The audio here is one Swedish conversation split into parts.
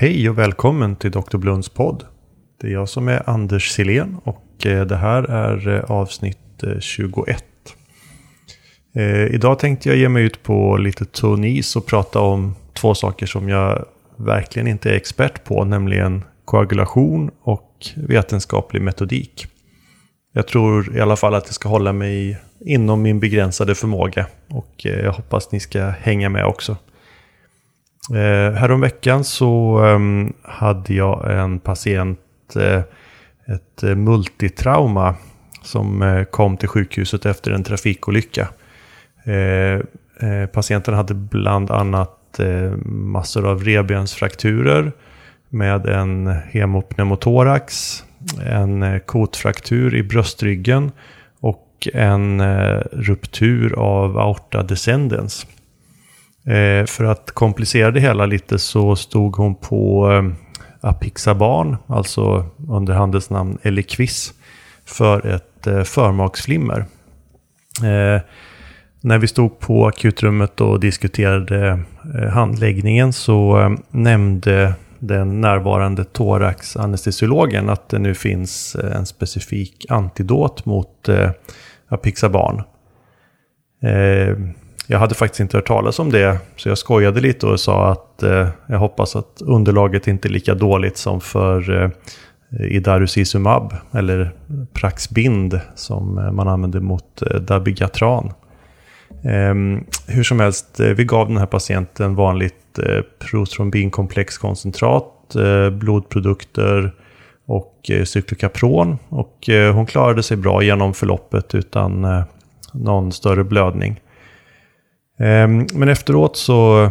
Hej och välkommen till Dr. Blunds podd. Det är jag som är Anders Silén och eh, det här är eh, avsnitt eh, 21. Idag tänkte jag ge mig ut på lite tunn is och prata om två saker som jag verkligen inte är expert på, nämligen koagulation och vetenskaplig metodik. Jag tror i alla fall att det ska hålla mig inom min begränsade förmåga och jag hoppas ni ska hänga med också. Eh, häromveckan så eh, hade jag en patient, eh, ett eh, multitrauma, som eh, kom till sjukhuset efter en trafikolycka. Eh, eh patienten hade bland annat eh, massor av revbensfrakturer med en hemopneumotorax, en eh, kotfraktur i bröstryggen och en eh, ruptur av aorta descendens. Eh, för att komplicera det hela lite så stod hon på eh, Apixaban, alltså under handelsnamn Eliquis, för ett eh, förmaksflimmer. Eh, när vi stod på akutrummet och diskuterade eh, handläggningen så eh, nämnde den närvarande thoraxanestesiologen att det nu finns eh, en specifik antidot mot eh, Apixaban. Eh, jag hade faktiskt inte hört talas om det, så jag skojade lite och sa att eh, jag hoppas att underlaget inte är lika dåligt som för eh, Idarucizumab, eller Praxbind, som eh, man använder mot eh, Dabigatran. Eh, hur som helst, eh, vi gav den här patienten vanligt eh, protrombinkomplexkoncentrat, eh, blodprodukter och cyklokapron. Och hon klarade sig bra genom förloppet utan någon större blödning. Ehm, men efteråt så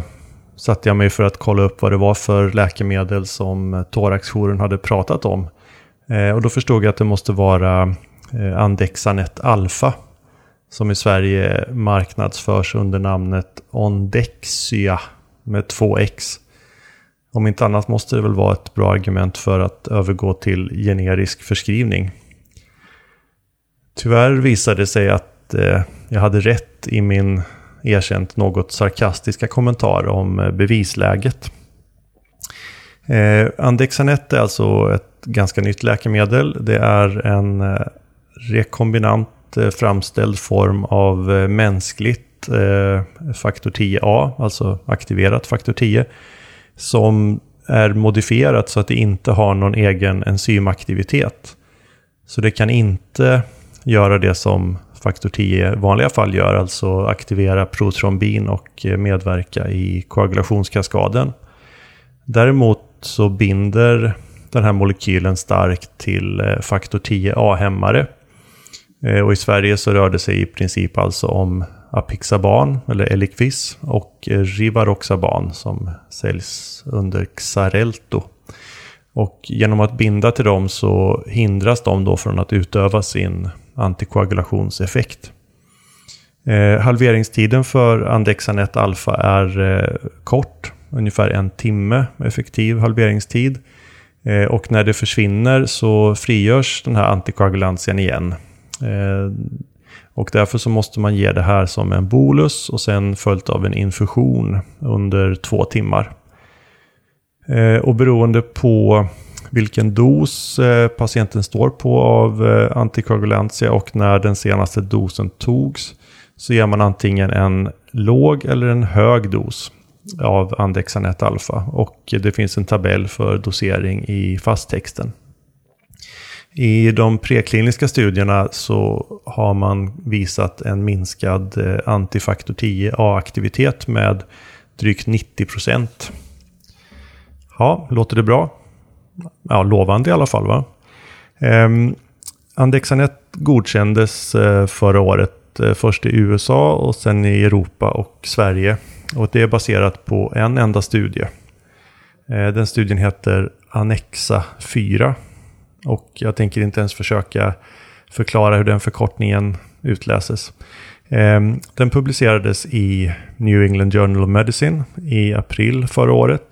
satte jag mig för att kolla upp vad det var för läkemedel som eh, thoraxjouren hade pratat om. Ehm, och då förstod jag att det måste vara eh, Andexanet Alpha som i Sverige marknadsförs under namnet Ondexia med två X. Om inte annat måste det väl vara ett bra argument för att övergå till generisk förskrivning. Tyvärr visade det sig att eh, jag hade rätt i min erkänt något sarkastiska kommentar om eh, bevisläget. Eh, Andexanet är alltså ett ganska nytt läkemedel. Det är en eh, rekombinant eh, framställd form av eh, mänskligt eh, faktor 10A, alltså aktiverat faktor 10, som är modifierat så att det inte har någon egen enzymaktivitet. Så det kan inte göra det som faktor 10 i vanliga fall gör, alltså aktivera protrombin och eh, medverka i koagulationskaskaden. Däremot så binder den här molekylen starkt till eh, faktor 10A-hämmare. Eh, och i Sverige så rör det sig i princip alltså om Apixaban, eller Eliquis, och Rivaroxaban som säljs under Xarelto. Och genom att binda till dem så hindras de då från att utöva sin antikoagulationseffekt. Eh, halveringstiden för Andexanet alfa är eh, kort, ungefär en timme effektiv halveringstid. Eh, och när det försvinner så frigörs den här antikoagulansen igen. Eh, och därför så måste man ge det här som en bolus och sen följt av en infusion under två timmar. Eh, och beroende på vilken dos eh, patienten står på av eh, antikoagulantia och när den senaste dosen togs så ger man antingen en låg eller en hög dos av Andexanet alfa och det finns en tabell för dosering i fasttexten. I de prekliniska studierna så har man visat en minskad eh, antifaktor 10A-aktivitet med drygt 90 procent. Ja, låter det bra? Ja, lovande i alla fall. Va? Eh, Andexanet godkändes eh, förra året, eh, först i USA och sen i Europa och Sverige. Och det är baserat på en enda studie. Eh, den studien heter Annexa 4. Och jag tänker inte ens försöka förklara hur den förkortningen utläses. Ehm, den publicerades i New England Journal of Medicine i april förra året.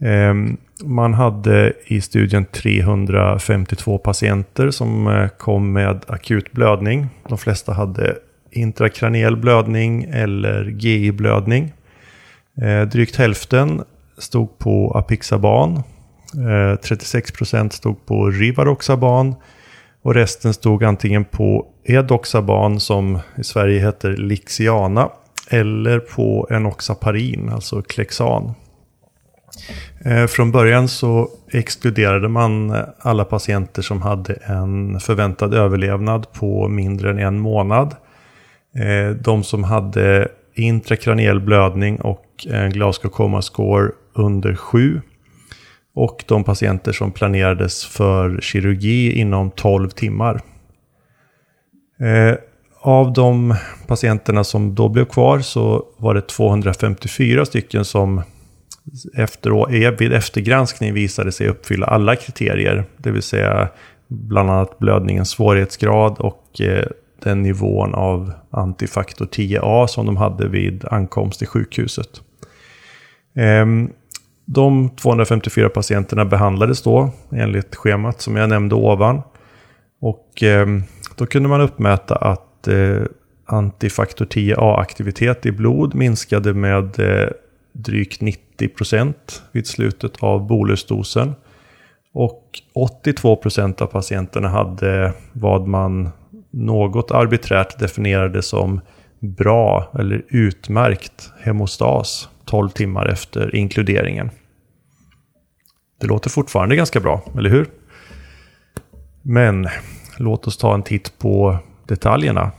Ehm, man hade i studien 352 patienter som eh, kom med akut blödning. De flesta hade intrakraniell blödning eller GI-blödning. Eh, drygt hälften stod på Apixaban. Eh, 36% stod på Rivaroxaban. Och resten stod antingen på Edoxaban som i Sverige heter Lixiana. Eller på Enoxaparin, alltså Klexan. Eh, från början så exkluderade man eh, alla patienter som hade en förväntad överlevnad på mindre än en månad. Eh, de som hade intrakraniell blödning och en Glasgow Coma Score under 7. Och de patienter som planerades för kirurgi inom 12 timmar. Av de patienterna som då blev kvar så var det 254 stycken som efter, vid eftergranskning visade sig uppfylla alla kriterier. Det vill säga bland annat blödningens svårighetsgrad och eh, den nivån av antifaktor 10A som de hade vid ankomst till sjukhuset. Ehm, de 254 patienterna behandlades då enligt schemat som jag nämnde ovan. Och eh, då kunde man uppmäta att eh, antifaktor 10A-aktivitet i blod minskade med eh, drygt 90 procent vid slutet av bolusdosen. Och 82 procent av patienterna hade vad man något arbiträrt definierade som bra eller utmärkt hemostas 12 timmar efter inkluderingen. Det låter fortfarande ganska bra, eller hur? Men låt oss ta en titt på detaljerna.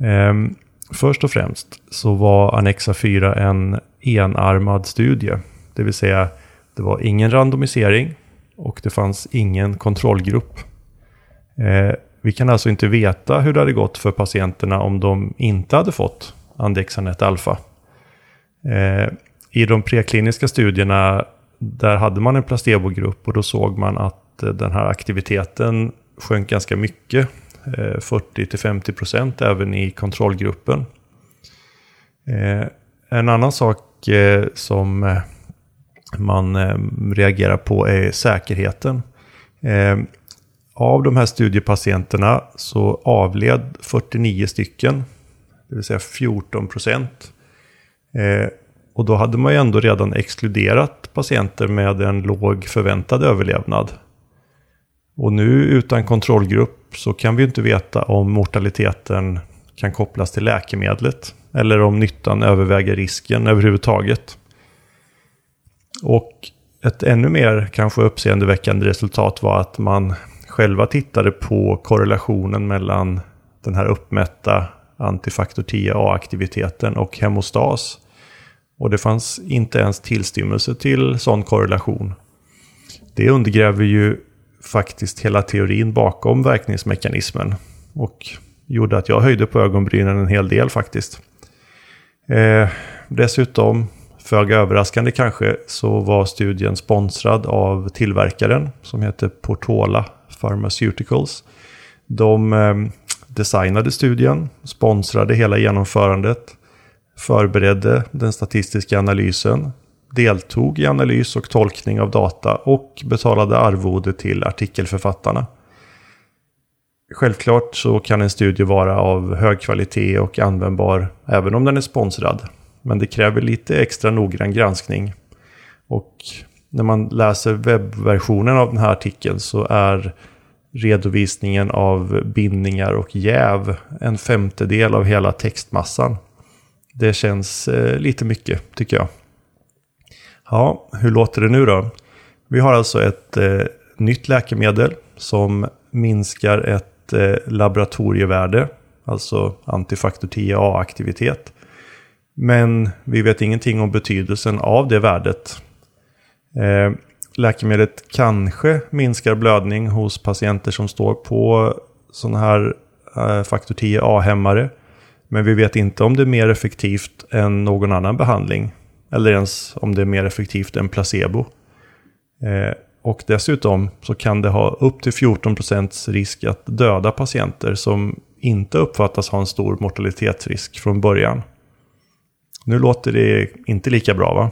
Ehm, först och främst så var Annexa 4 en enarmad studie. Det vill säga, det var ingen randomisering och det fanns ingen kontrollgrupp. Eh, vi kan alltså inte veta hur det hade gått för patienterna om de inte hade fått Andexanet alfa. Eh, I de prekliniska studierna där hade man en placebogrupp och då såg man att eh, den här aktiviteten sjönk ganska mycket. Eh, 40-50% även i kontrollgruppen. Eh, en annan sak och eh, som eh, man eh, reagerar på är säkerheten. Av de här studiepatienterna så avled 49 stycken, det vill säga 14 procent. Eh, och då hade man ju ändå redan exkluderat patienter med en låg förväntad överlevnad. Och nu utan kontrollgrupp så kan vi inte veta om mortaliteten kan kopplas till läkemedlet. Eller om nyttan överväger risken överhuvudtaget. Och ett ännu mer kanske uppseendeväckande resultat var att man själva tittade på korrelationen mellan den här uppmätta antifaktor 10A-aktiviteten och hemostas. Och det fanns inte ens tillstymmelse till sån korrelation. Det undergräver ju faktiskt hela teorin bakom verkningsmekanismen. Och gjorde att jag höjde på ögonbrynen en hel del faktiskt. Eh, dessutom, föga överraskande kanske, så var studien sponsrad av tillverkaren som heter Portola Pharmaceuticals. De eh, designade studien, sponsrade hela genomförandet, förberedde den statistiska analysen, deltog i analys och tolkning av data och betalade arvode till artikelförfattarna. Självklart så kan en studie vara av hög kvalitet och användbar även om den är sponsrad. Men det kräver lite extra noggrann granskning. Och när man läser webbversionen av den här artikeln så är redovisningen av bindningar och jäv en femtedel av hela textmassan. Det känns eh, lite mycket tycker jag. Ja, hur låter det nu då? Vi har alltså ett eh, nytt läkemedel som minskar ett eh, laboratorievärde, alltså antifaktor 10A-aktivitet. Men vi vet ingenting om betydelsen av det värdet. Eh, läkemedlet kanske minskar blödning hos patienter som står på sådana här eh, faktor 10A-hämmare. Men vi vet inte om det är mer effektivt än någon annan behandling. Eller ens om det är mer effektivt än placebo. Eh, och dessutom så kan det ha upp till 14% risk att döda patienter som inte uppfattas ha en stor mortalitetsrisk från början. Nu låter det inte lika bra va?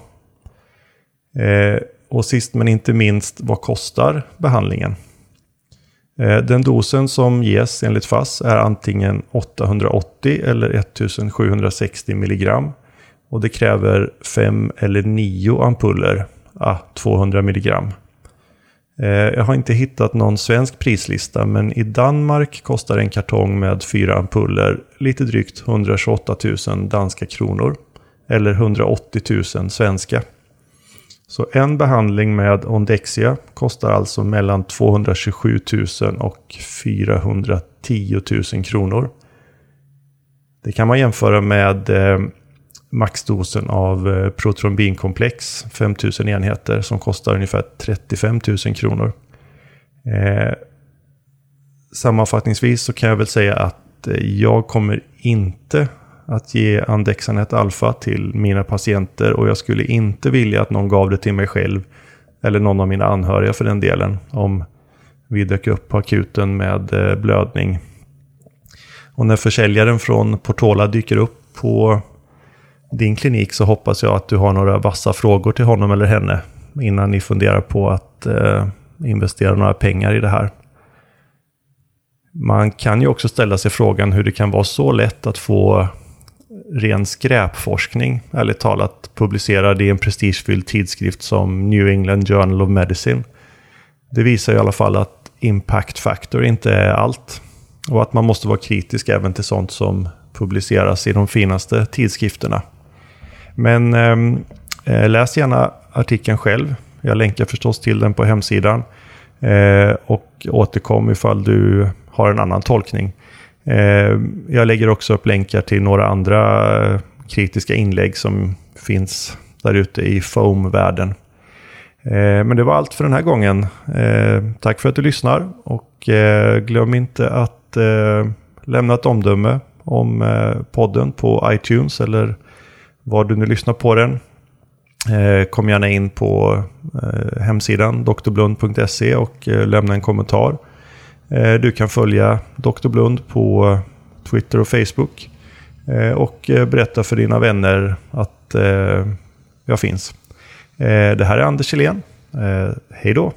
Eh, och sist men inte minst, vad kostar behandlingen? Eh, den dosen som ges enligt FASS är antingen 880 eller 1760 milligram. Och det kräver 5 eller 9 ampuller, ah, 200 milligram. Eh, jag har inte hittat någon svensk prislista, men i Danmark kostar en kartong med fyra ampuller lite drygt 128 000 danska kronor. Eller 180 000 svenska. Så en behandling med Ondexia kostar alltså mellan 227 000 och 410 000 kronor. Det kan man jämföra med eh, maxdosen av eh, protrombinkomplex, 5000 enheter, som kostar ungefär 35 000 kronor. Eh, sammanfattningsvis så kan jag väl säga att eh, jag kommer inte att ge Andexanet alfa till mina patienter och jag skulle inte vilja att någon gav det till mig själv eller någon av mina anhöriga för den delen om vi dök upp på akuten med eh, blödning. Och när försäljaren från Portola dyker upp på din klinik så hoppas jag att du har några vassa frågor till honom eller henne innan ni funderar på att eh, investera några pengar i det här. Man kan ju också ställa sig frågan hur det kan vara så lätt att få ren skräpforskning, ärligt talat, publicerad i en prestigefylld tidskrift som New England Journal of Medicine. Det visar i alla fall att impact factor inte är allt. Och att man måste vara kritisk även till sånt som publiceras i de finaste tidskrifterna. Men ehm, eh, läs gärna artikeln själv. Jag länkar förstås till den på hemsidan. Eh, och återkom ifall du har en annan tolkning. Eh, jag lägger också upp länkar till några andra eh, kritiska inlägg som finns där ute i foam-världen. Eh, men det var allt för den här gången. Eh, tack för att du lyssnar och glöm inte att lämna ett omdöme om podden på iTunes eller var du nu lyssnar på den. Eh, kom gärna in på eh, hemsidan drblund.se och eh, lämna en kommentar. Du kan följa Dr. Blund på Twitter och Facebook. Och berätta för dina vänner att jag finns. Det här är Anders Helén. Hej då!